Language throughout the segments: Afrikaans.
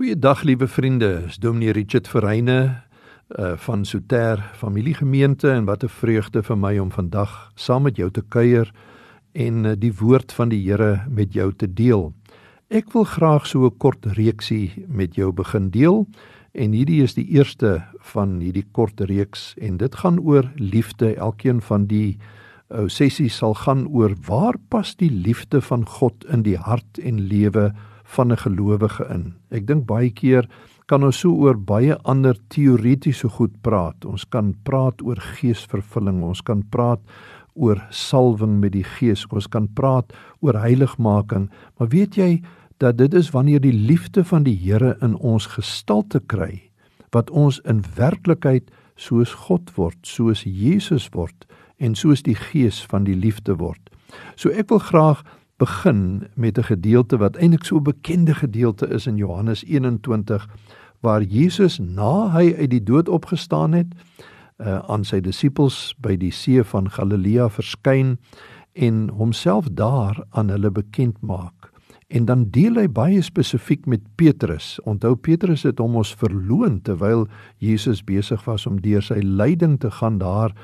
Goeiedag liewe vriende, dis Dominee Richard Verreine uh van Soter Familiegemeente en wat 'n vreugde vir my om vandag saam met jou te kuier en uh, die woord van die Here met jou te deel. Ek wil graag so 'n kort reeksie met jou begin deel en hierdie is die eerste van hierdie kort reeks en dit gaan oor liefde. Elkeen van die ou sessies sal gaan oor waar pas die liefde van God in die hart en lewe van 'n gelowige in. Ek dink baie keer kan ons so oor baie ander teoretiese goed praat. Ons kan praat oor geesvervulling, ons kan praat oor salwing met die gees, ons kan praat oor heiligmaking, maar weet jy dat dit is wanneer die liefde van die Here in ons gestalte kry wat ons in werklikheid soos God word, soos Jesus word en soos die gees van die liefde word. So ek wil graag begin met 'n gedeelte wat eintlik so 'n bekende gedeelte is in Johannes 21 waar Jesus na hy uit die dood opgestaan het uh, aan sy disippels by die see van Galilea verskyn en homself daar aan hulle bekend maak. En dan deel hy baie spesifiek met Petrus. Onthou Petrus het hom ons verloon terwyl Jesus besig was om deur sy lyding te gaan daar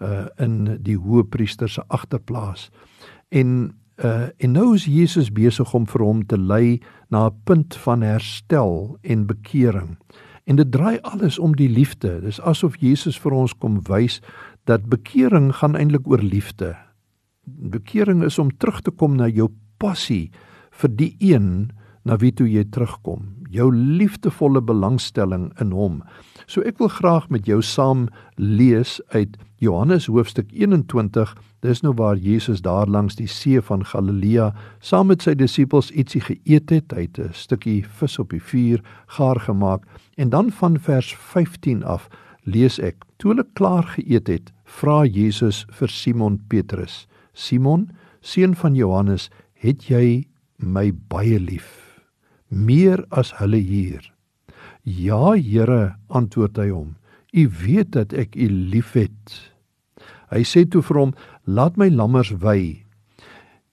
uh, in die hoëpriester se agterplaas. En Uh en nou is Jesus besig om vir hom te lei na 'n punt van herstel en bekering. En dit draai alles om die liefde. Dis asof Jesus vir ons kom wys dat bekering gaan eintlik oor liefde. Bekering is om terug te kom na jou passie vir die een na wie toe jy terugkom, jou liefdevolle belangstelling in hom. So ek wil graag met jou saam lees uit Johannes hoofstuk 21 Dis nou waar Jesus daar langs die see van Galilea saam met sy disippels ietsie geëet het. Hy het 'n stukkie vis op die vuur gaar gemaak en dan van vers 15 af lees ek: Toe hulle klaar geëet het, vra Jesus vir Simon Petrus: "Simon, seun van Johannes, het jy my baie lief? Meer as hulle hier?" "Ja, Here," antwoord hy hom. "U weet dat ek u liefhet." Hy sê toe vir hom: "Laat my lammers wy."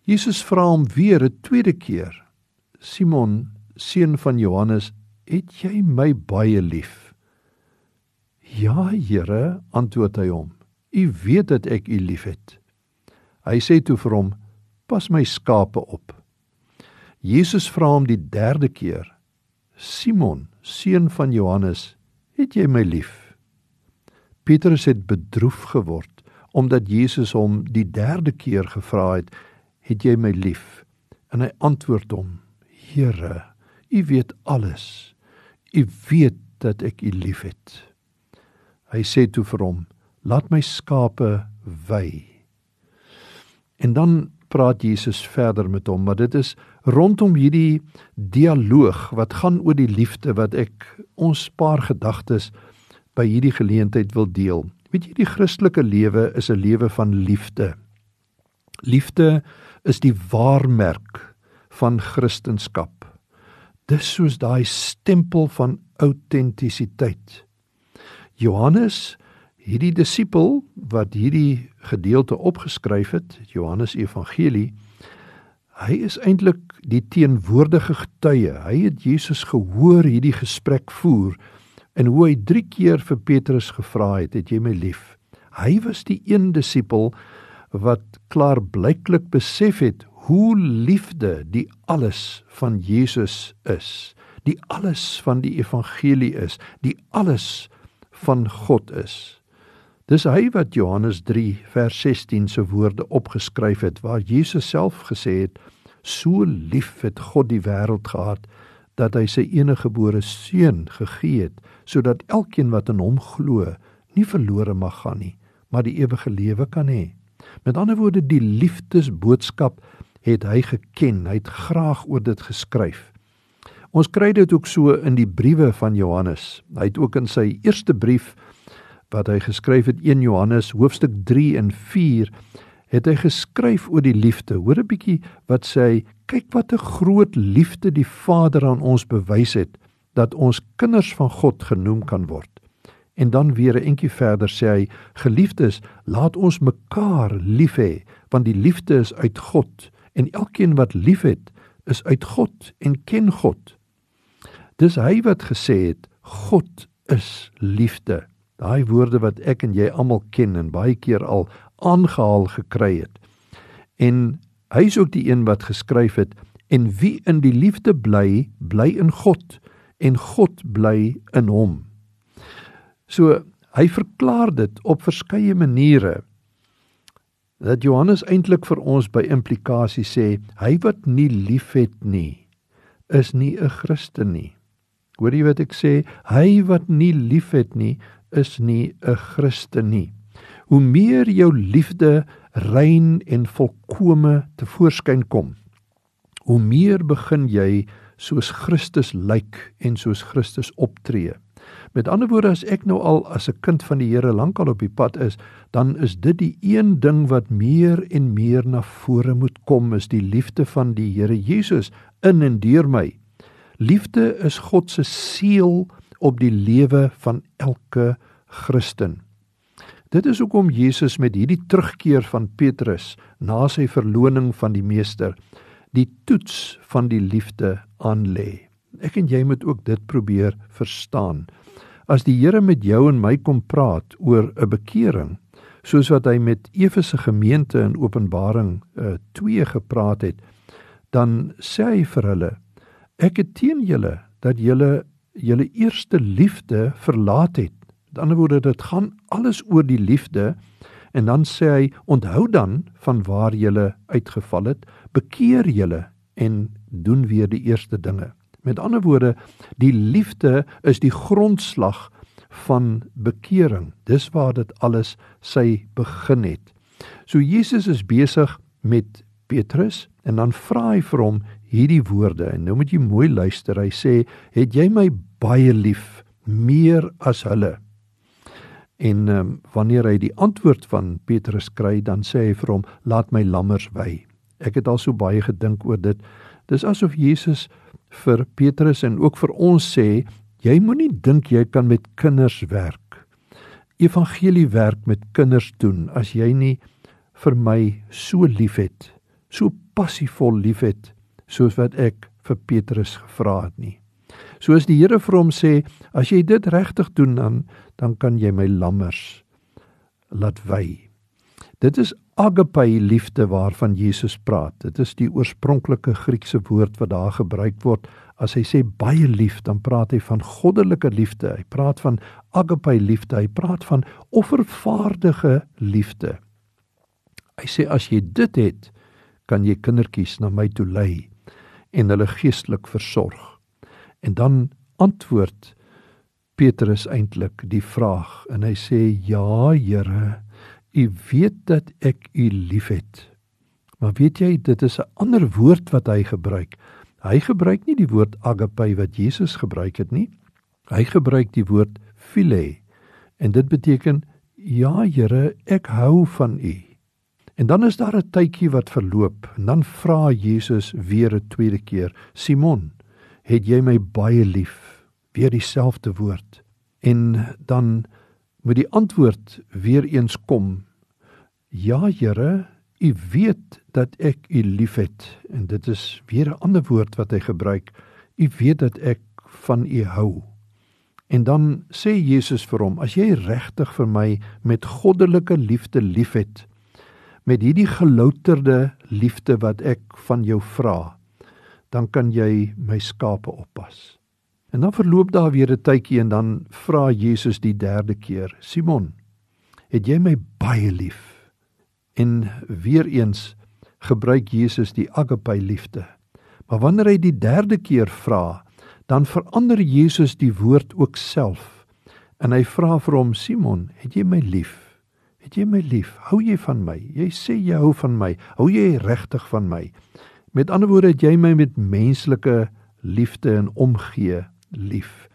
Jesus vra hom weer 'n tweede keer: "Simon, seun van Johannes, het jy my baie lief?" "Ja, Here," antwoord hy hom. "U weet dat ek u liefhet." Hy sê toe vir hom: "Pas my skape op." Jesus vra hom die derde keer: "Simon, seun van Johannes, het jy my lief?" Petrus het bedroef geword omdat Jesus hom die derde keer gevra het, "Het jy my lief?" En hy antwoord hom, "Here, U weet alles. U weet dat ek U liefhet." Hy sê toe vir hom, "Laat my skape wy." En dan praat Jesus verder met hom, maar dit is rondom hierdie dialoog wat gaan oor die liefde wat ek ons paar gedagtes by hierdie geleentheid wil deel. Weet jy die Christelike lewe is 'n lewe van liefde. Liefde is die waarmerk van Christendom. Dis soos daai stempel van autentisiteit. Johannes, hierdie disipel wat hierdie gedeelte opgeskryf het, Johannes Evangelie, hy is eintlik die teenwoordige getuie. Hy het Jesus gehoor hierdie gesprek voer en hoe hy 3 keer vir Petrus gevra het, "Het jy my lief?" Hy was die een disipel wat klaar blyklik besef het hoe liefde die alles van Jesus is, die alles van die evangelie is, die alles van God is. Dis hy wat Johannes 3 vers 16 se woorde opgeskryf het waar Jesus self gesê het: "So lief het God die wêreld gehad dat hy sy enige gebore seun gegee het sodat elkeen wat in hom glo nie verlore mag gaan nie maar die ewige lewe kan hê. Met ander woorde die liefdesboodskap het hy geken. Hy het graag oor dit geskryf. Ons kry dit ook so in die briewe van Johannes. Hy het ook in sy eerste brief wat hy geskryf het 1 Johannes hoofstuk 3 en 4 het hy geskryf oor die liefde. Hoor 'n bietjie wat sê hy, kyk wat 'n groot liefde die Vader aan ons bewys het dat ons kinders van God genoem kan word. En dan weer 'n entjie verder sê hy, geliefdes, laat ons mekaar lief hê, want die liefde is uit God en elkeen wat liefhet, is uit God en ken God. Dis hy wat gesê het God is liefde. Daai woorde wat ek en jy almal ken en baie keer al aangehaal gekry het. En hy is ook die een wat geskryf het en wie in die liefde bly, bly in God en God bly in hom. So hy verklaar dit op verskeie maniere dat Johannes eintlik vir ons by implikasie sê hy wat nie liefhet nie is nie 'n Christen nie. Hoor jy wat ek sê? Hy wat nie liefhet nie is nie 'n Christen nie. Hoe meer jou liefde rein en volkome te voorskyn kom, hoe meer begin jy soos Christus lyk en soos Christus optree. Met ander woorde as ek nou al as 'n kind van die Here lankal op die pad is, dan is dit die een ding wat meer en meer na vore moet kom is die liefde van die Here Jesus in en deur my. Liefde is God se seël op die lewe van elke Christen. Dit is hoekom Jesus met hierdie terugkeer van Petrus na sy verloning van die meester die toets van die liefde aanlê. Ek en jy moet ook dit probeer verstaan. As die Here met jou en my kom praat oor 'n bekering, soos wat hy met Efese gemeente in Openbaring uh, 2 gepraat het, dan sê hy vir hulle: Ek het teen julle dat julle julle eerste liefde verlaat het. Met ander woorde, dit gaan alles oor die liefde en dan sê hy: Onthou dan van waar julle uitgeval het, bekeer julle en doen weer die eerste dinge. Met ander woorde, die liefde is die grondslag van bekering. Dis waar dit alles sy begin het. So Jesus is besig met Petrus en dan vra hy vir hom hierdie woorde en nou moet jy mooi luister. Hy sê: "Het jy my baie lief meer as hulle?" En um, wanneer hy die antwoord van Petrus kry, dan sê hy vir hom: "Laat my lammers wy." Ek het al so baie gedink oor dit. Dis asof Jesus vir Petrus en ook vir ons sê, jy moenie dink jy kan met kinders werk. Evangelie werk met kinders doen as jy nie vir my so liefhet, so passievol liefhet soos wat ek vir Petrus gevra het nie. Soos die Here vir hom sê, as jy dit regtig doen dan dan kan jy my lammers laat wy. Dit is agape liefde waarvan Jesus praat. Dit is die oorspronklike Griekse woord wat daar gebruik word. As hy sê baie lief, dan praat hy van goddelike liefde. Hy praat van agape liefde. Hy praat van offervaardige liefde. Hy sê as jy dit het, kan jy kindertjies na my toe lei en hulle geestelik versorg. En dan antwoord Petrus eintlik die vraag en hy sê ja Here U weet dat ek u liefhet. Maar weet jy, dit is 'n ander woord wat hy gebruik. Hy gebruik nie die woord agape wat Jesus gebruik het nie. Hy gebruik die woord phile. En dit beteken ja, Here, ek hou van u. En dan is daar 'n tydjie wat verloop en dan vra Jesus weer 'n tweede keer: "Simon, het jy my baie lief?" Weer dieselfde woord. En dan moet die antwoord weer eens kom. Ja Here, U weet dat ek U liefhet en dit is weer 'n ander woord wat hy gebruik. U weet dat ek van U hou. En dan sê Jesus vir hom: As jy regtig vir my met goddelike liefde liefhet, met hierdie gelouterde liefde wat ek van jou vra, dan kan jy my skape oppas. En dan verloop daar weer 'n tydjie en dan vra Jesus die derde keer: "Simon, het jy my baie lief?" En weer eens gebruik Jesus die agape liefde. Maar wanneer hy die derde keer vra, dan verander Jesus die woord ook self. En hy vra vir hom: "Simon, het jy my lief? Het jy my lief? Hou jy van my? Jy sê jy hou van my. Hou jy regtig van my?" Met ander woorde, het jy my met menslike liefde en omgee lief.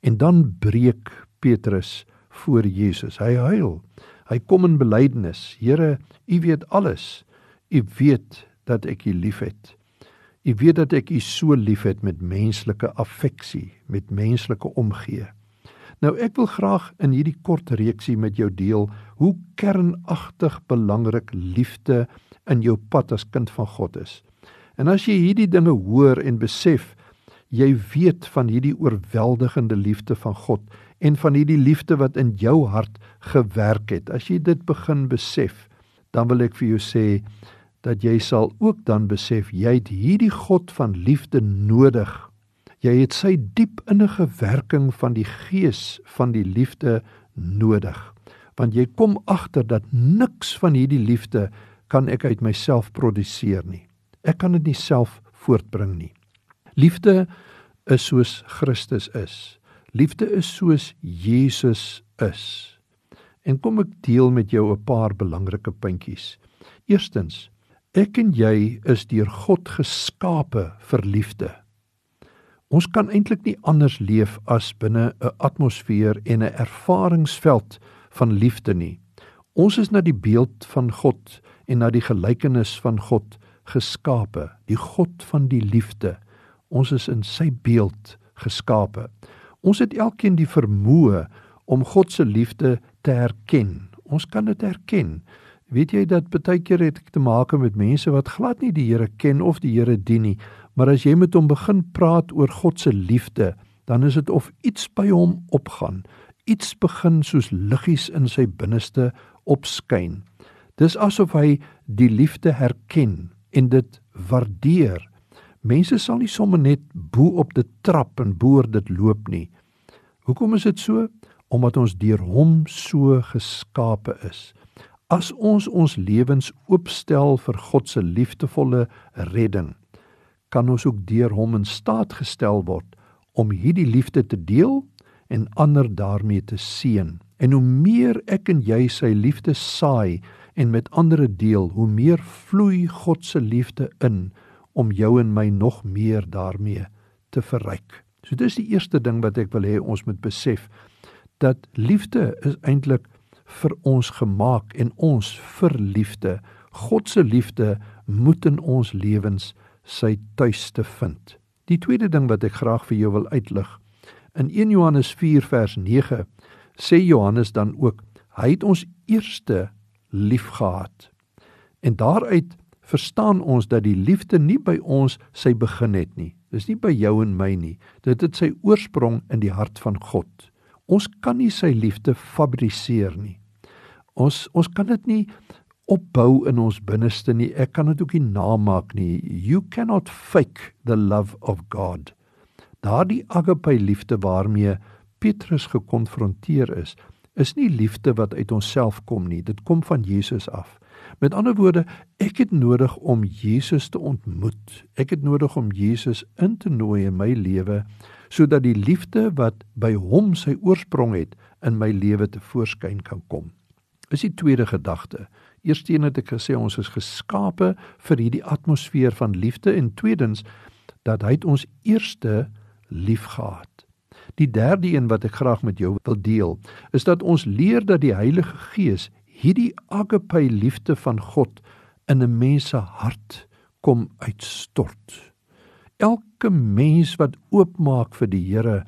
En dan breek Petrus voor Jesus. Hy huil. Hy kom in belydenis. Here, U weet alles. U weet dat ek U liefhet. U weet dat ek U so liefhet met menslike affeksie, met menslike omgee. Nou ek wil graag in hierdie kort reeksie met jou deel hoe kernagtig belangrik liefde in jou pad as kind van God is. En as jy hierdie dinge hoor en besef, jy weet van hierdie oorweldigende liefde van God en van hierdie liefde wat in jou hart gewerk het. As jy dit begin besef, dan wil ek vir jou sê dat jy sal ook dan besef jy het hierdie God van liefde nodig. Jy het sy diep innige werking van die gees van die liefde nodig. Want jy kom agter dat niks van hierdie liefde kan ek uit myself produseer nie. Ek kan dit nie self voortbring nie. Liefde is soos Christus is. Liefde is soos Jesus is. En kom ek deel met jou 'n paar belangrike puntjies. Eerstens, ek en jy is deur God geskape vir liefde. Ons kan eintlik nie anders leef as binne 'n atmosfeer en 'n ervaringsveld van liefde nie. Ons is na die beeld van God en na die gelykenis van God geskape, die God van die liefde. Ons is in sy beeld geskape. Ons het elkeen die vermoë om God se liefde te herken. Ons kan dit herken. Weet jy dat baie keer het ek te maak met mense wat glad nie die Here ken of die Here dien nie, maar as jy met hom begin praat oor God se liefde, dan is dit of iets by hom opgaan. Iets begin soos liggies in sy binneste opskyn. Dis asof hy die liefde herken en dit waardeer. Mense sal nie sommer net bo op dit trap en boor dit loop nie. Hoekom is dit so? Omdat ons deur hom so geskape is. As ons ons lewens oopstel vir God se liefdevolle redding, kan ons ook deur hom in staat gestel word om hierdie liefde te deel en ander daarmee te seën. En hoe meer ek en jy sy liefde saai en met ander deel, hoe meer vloei God se liefde in om jou en my nog meer daarmee te verryk. So dis die eerste ding wat ek wil hê ons moet besef dat liefde is eintlik vir ons gemaak en ons vir liefde. God se liefde moet in ons lewens sy tuiste vind. Die tweede ding wat ek graag vir jou wil uitlig. In 1 Johannes 4 vers 9 sê Johannes dan ook hy het ons eerste liefgehad. En daaruit verstaan ons dat die liefde nie by ons sy begin het nie. Dis nie by jou en my nie. Dit het sy oorsprong in die hart van God. Ons kan nie sy liefde fabriseer nie. Ons ons kan dit nie opbou in ons binneste nie. Ek kan dit ook nie namaak nie. You cannot fake the love of God. Daardie agape liefde waarmee Petrus gekonfronteer is, is nie liefde wat uit onsself kom nie. Dit kom van Jesus af. Met ander woorde, ek het nodig om Jesus te ontmoet. Ek het nodig om Jesus in te nooi in my lewe sodat die liefde wat by hom sy oorsprong het in my lewe te voorskyn kan kom. Is die tweede gedagte. Eerstens het ek gesê ons is geskape vir hierdie atmosfeer van liefde en tweedens dat hy ons eerste liefgehad. Die derde een wat ek graag met jou wil deel, is dat ons leer dat die Heilige Gees hierdie agape liefde van God in 'n mens se hart kom uitstort. Elke mens wat oopmaak vir die Here,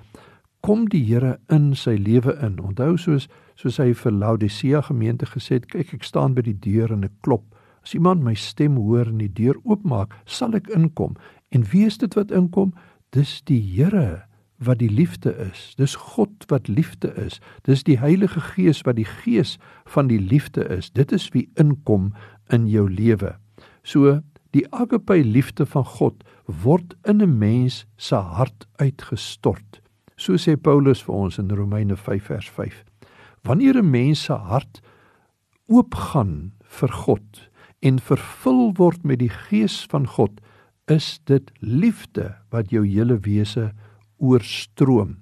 kom die Here in sy lewe in. Onthou soos soos hy vir Laodicea gemeente gesê het, kyk ek staan by die deur en ek klop. As iemand my stem hoor en die deur oopmaak, sal ek inkom. En wie is dit wat inkom? Dis die Here wat die liefde is. Dis God wat liefde is. Dis die Heilige Gees wat die gees van die liefde is. Dit is wie inkom in jou lewe. So die agape liefde van God word in 'n mens se hart uitgestort. So sê Paulus vir ons in Romeine 5 vers 5. Wanneer 'n mens se hart oopgaan vir God en vervul word met die gees van God, is dit liefde wat jou hele wese oorstroom.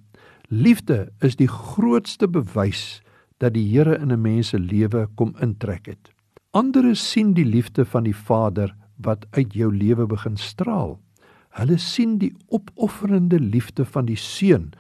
Liefde is die grootste bewys dat die Here in 'n mens se lewe kom intrek het. Andere sien die liefde van die Vader wat uit jou lewe begin straal. Hulle sien die opofferende liefde van die Seun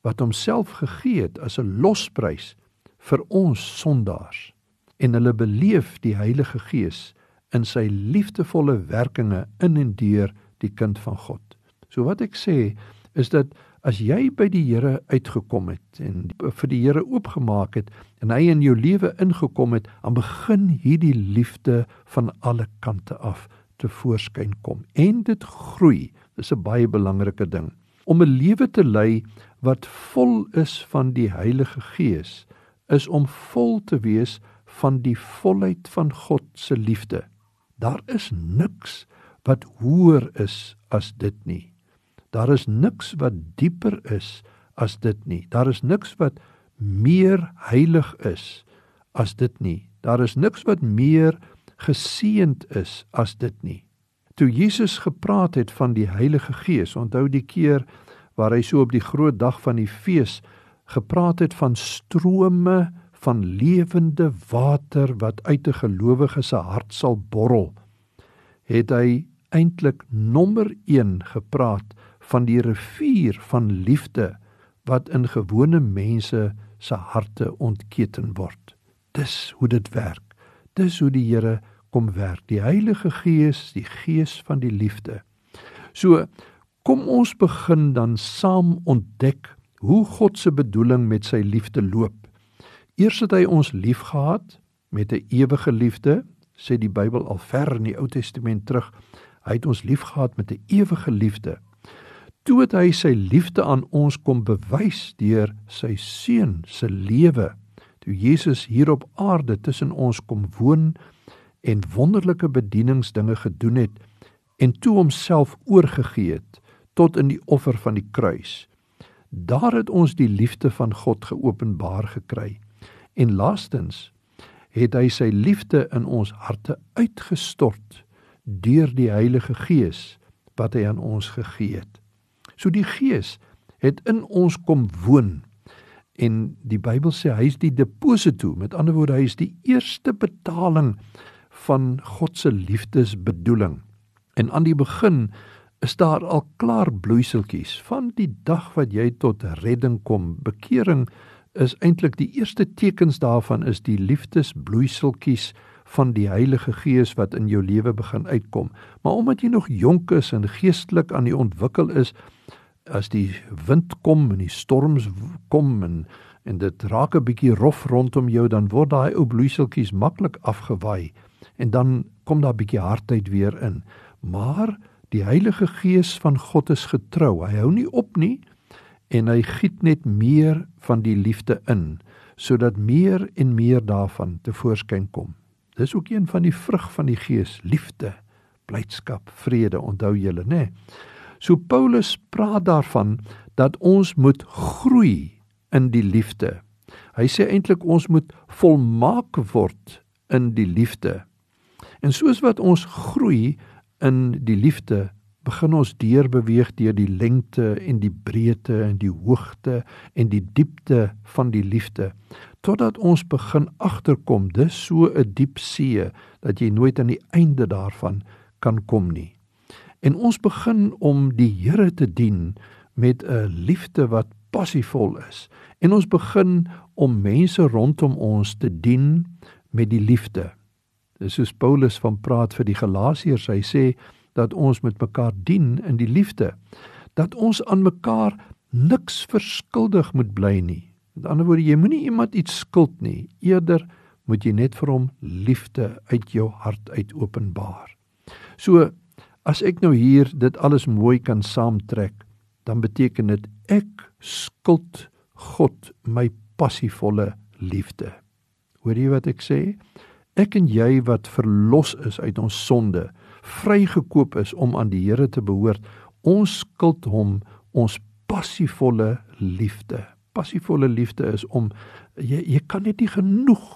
wat homself gegee het as 'n losprys vir ons sondaars en hulle beleef die Heilige Gees in sy liefdevolle werkinge in en deur die kind van God. So wat ek sê is dat as jy by die Here uitgekom het en vir die Here oopgemaak het en hy in jou lewe ingekom het, dan begin hierdie liefde van alle kante af te voorskyn kom en dit groei. Dis 'n baie belangrike ding. Om 'n lewe te lei wat vol is van die Heilige Gees, is om vol te wees van die volheid van God se liefde. Daar is niks wat hoër is as dit nie. Daar is niks wat dieper is as dit nie. Daar is niks wat meer heilig is as dit nie. Daar is niks wat meer geseënd is as dit nie. Toe Jesus gepraat het van die Heilige Gees, onthou die keer waar hy so op die groot dag van die fees gepraat het van strome van lewende water wat uit 'n gelowige se hart sal borrel, het hy eintlik nommer 1 gepraat van die rivier van liefde wat in gewone mense se harte ontketen word. Dis hoe dit werk. Dis hoe die Here kom werk. Die Heilige Gees, die Gees van die liefde. So kom ons begin dan saam ontdek hoe God se bedoeling met sy liefde loop. Eers het hy ons liefgehad met 'n ewige liefde, sê die Bybel al ver in die Ou Testament terug. Hy het ons liefgehad met 'n ewige liefde toe het hy sy liefde aan ons kom bewys deur sy seun se lewe. Toe Jesus hier op aarde tussen ons kom woon en wonderlike bedieningsdinge gedoen het en toe homself oorgegee het tot in die offer van die kruis. Daar het ons die liefde van God geopenbaar gekry. En laastens het hy sy liefde in ons harte uitgestort deur die Heilige Gees wat hy aan ons gegee het So die Gees het in ons kom woon. En die Bybel sê hy is die deposito, met ander woorde hy is die eerste betaling van God se liefdesbedoeling. En aan die begin is daar al klaar bloeiseltjies van die dag wat jy tot redding kom. Bekering is eintlik die eerste tekens daarvan is die liefdesbloeiseltjies van die Heilige Gees wat in jou lewe begin uitkom. Maar omdat jy nog jonk is en geestelik aan die ontwikkel is, as die wind kom en die storms kom en en dit raak 'n bietjie rof rondom jou dan word daai ou bloeiseltjies maklik afgewaai en dan kom daar 'n bietjie hardheid weer in. Maar die Heilige Gees van God is getrou. Hy hou nie op nie en hy giet net meer van die liefde in sodat meer en meer daarvan tevoorskyn kom dis ook een van die vrug van die Gees liefde blydskap vrede onthou julle nê nee? So Paulus praat daarvan dat ons moet groei in die liefde. Hy sê eintlik ons moet volmaak word in die liefde. En soos wat ons groei in die liefde, begin ons deur beweeg deur die lengte en die breedte en die hoogte en die diepte van die liefde totdat ons begin agterkom dis so 'n diep see dat jy nooit aan die einde daarvan kan kom nie. En ons begin om die Here te dien met 'n liefde wat passievol is. En ons begin om mense rondom ons te dien met die liefde. Dis soos Paulus van praat vir die Galasiërs. Hy sê dat ons met mekaar dien in die liefde. Dat ons aan mekaar niks verskuldig moet bly nie. Met ander woorde, jy moenie iemand iets skuld nie. Eerder moet jy net vir hom liefde uit jou hart uit openbaar. So As ek nou hier dit alles mooi kan saamtrek, dan beteken dit ek skuld God my passievolle liefde. Hoor jy wat ek sê? Ek en jy wat verlos is uit ons sonde, vrygekoop is om aan die Here te behoort, ons skuld hom ons passievolle liefde. Passievolle liefde is om jy jy kan net nie genoeg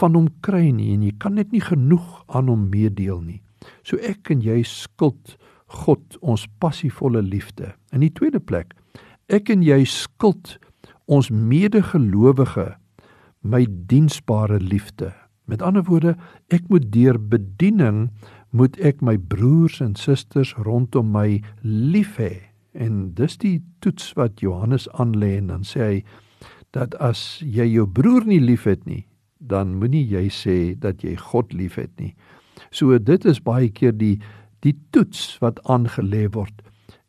van hom kry nie en jy kan net nie genoeg aan hom meedeel nie. So ek en jy skuld God ons passievolle liefde. In die tweede plek, ek en jy skuld ons medegelowige my diensbare liefde. Met ander woorde, ek moet deur bediening moet ek my broers en susters rondom my lief hê. En dis die toets wat Johannes aanlê en dan sê hy dat as jy jou broer nie liefhet nie, dan moenie jy sê dat jy God liefhet nie. So dit is baie keer die die toets wat aangelê word.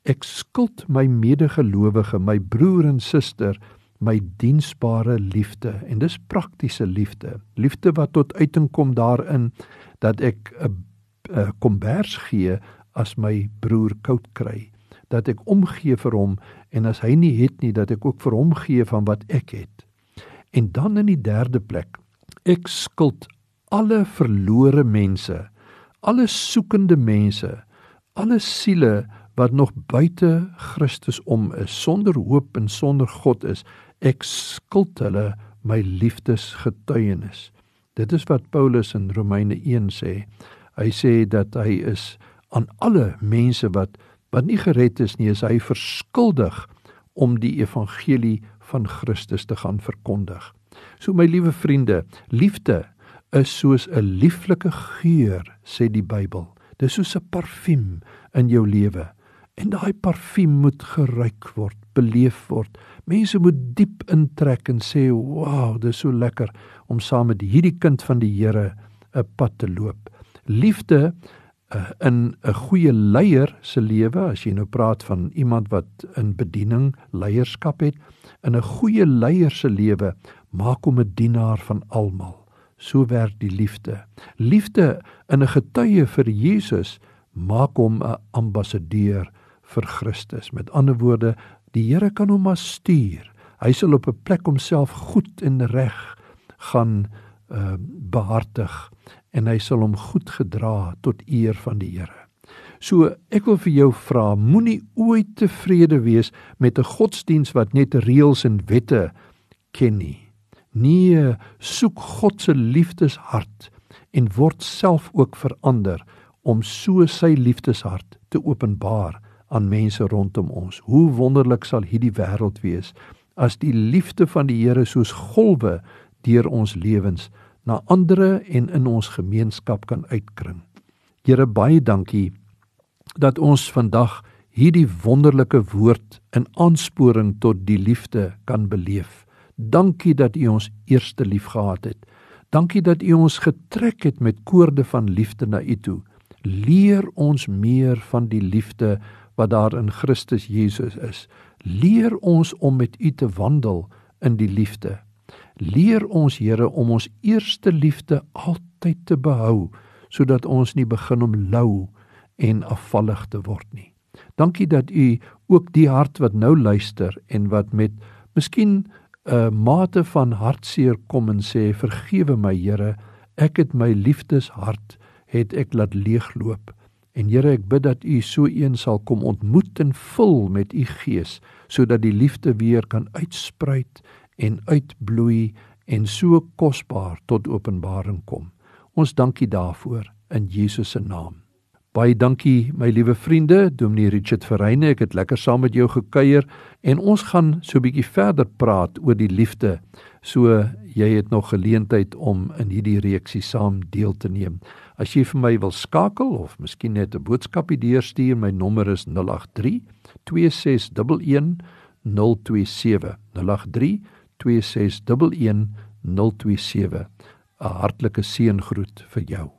Ek skuld my medegelowige, my broer en suster, my diensbare liefde en dis praktiese liefde. Liefde wat tot uiting kom daarin dat ek 'n kombers gee as my broer koud kry, dat ek omgee vir hom en as hy nie het nie dat ek ook vir hom gee van wat ek het. En dan in die derde plek, ek skuld alle verlore mense, alle soekende mense, alle siele wat nog buite Christus om is, sonder hoop en sonder God is, ek skuld hulle my liefdesgetuienis. Dit is wat Paulus in Romeine 1 sê. Hy sê dat hy is aan alle mense wat wat nie gered is nie, is hy verskuldig om die evangelie van Christus te gaan verkondig. So my liewe vriende, liefde is soos 'n lieflike geur, sê die Bybel. Dis soos 'n parfuum in jou lewe. En daai parfuum moet geruik word, beleef word. Mense moet diep intrek en sê, "Wow, dis so lekker om saam met hierdie kind van die Here 'n pad te loop." Liefde in 'n goeie leier se lewe, as jy nou praat van iemand wat in bediening leierskap het, in 'n goeie leier se lewe, maak hom 'n dienaar van almal. So werk die liefde. Liefde in 'n getuie vir Jesus maak hom 'n ambassadeur vir Christus. Met ander woorde, die Here kan hom maar stuur. Hy sal op 'n plek homself goed en reg gaan uh, behartig en hy sal hom goed gedra tot eer van die Here. So ek wil vir jou vra, moenie ooit tevrede wees met 'n godsdiens wat net reëls en wette ken nie. Nee, soek God se liefdeshart en word self ook verander om so sy liefdeshart te openbaar aan mense rondom ons. Hoe wonderlik sal hierdie wêreld wees as die liefde van die Here soos golwe deur ons lewens na ander en in ons gemeenskap kan uitkring. Here baie dankie dat ons vandag hierdie wonderlike woord in aansporing tot die liefde kan beleef. Dankie dat U ons eerste liefgehad het. Dankie dat U ons getrek het met koorde van liefde na U toe. Leer ons meer van die liefde wat daar in Christus Jesus is. Leer ons om met U te wandel in die liefde. Leer ons Here om ons eerste liefde altyd te behou sodat ons nie begin om lou en afvallig te word nie. Dankie dat U ook die hart wat nou luister en wat met miskien 'n mate van hartseer kom en sê vergewe my Here ek het my liefdeshart het ek laat leegloop en Here ek bid dat u so een sal kom ontmoet en vul met u gees sodat die liefde weer kan uitspruit en uitbloei en so kosbaar tot openbaring kom ons dankie daarvoor in Jesus se naam Baie dankie my liewe vriende, Dominee Richard Verreyne, ek het lekker saam met jou gekuier en ons gaan so 'n bietjie verder praat oor die liefde. So jy het nog geleentheid om in hierdie reeksie saam deel te neem. As jy vir my wil skakel of miskien net 'n boodskapie deurstuur, my nommer is 083 2611 027 083 2611 027. 'n hartlike seëngroet vir jou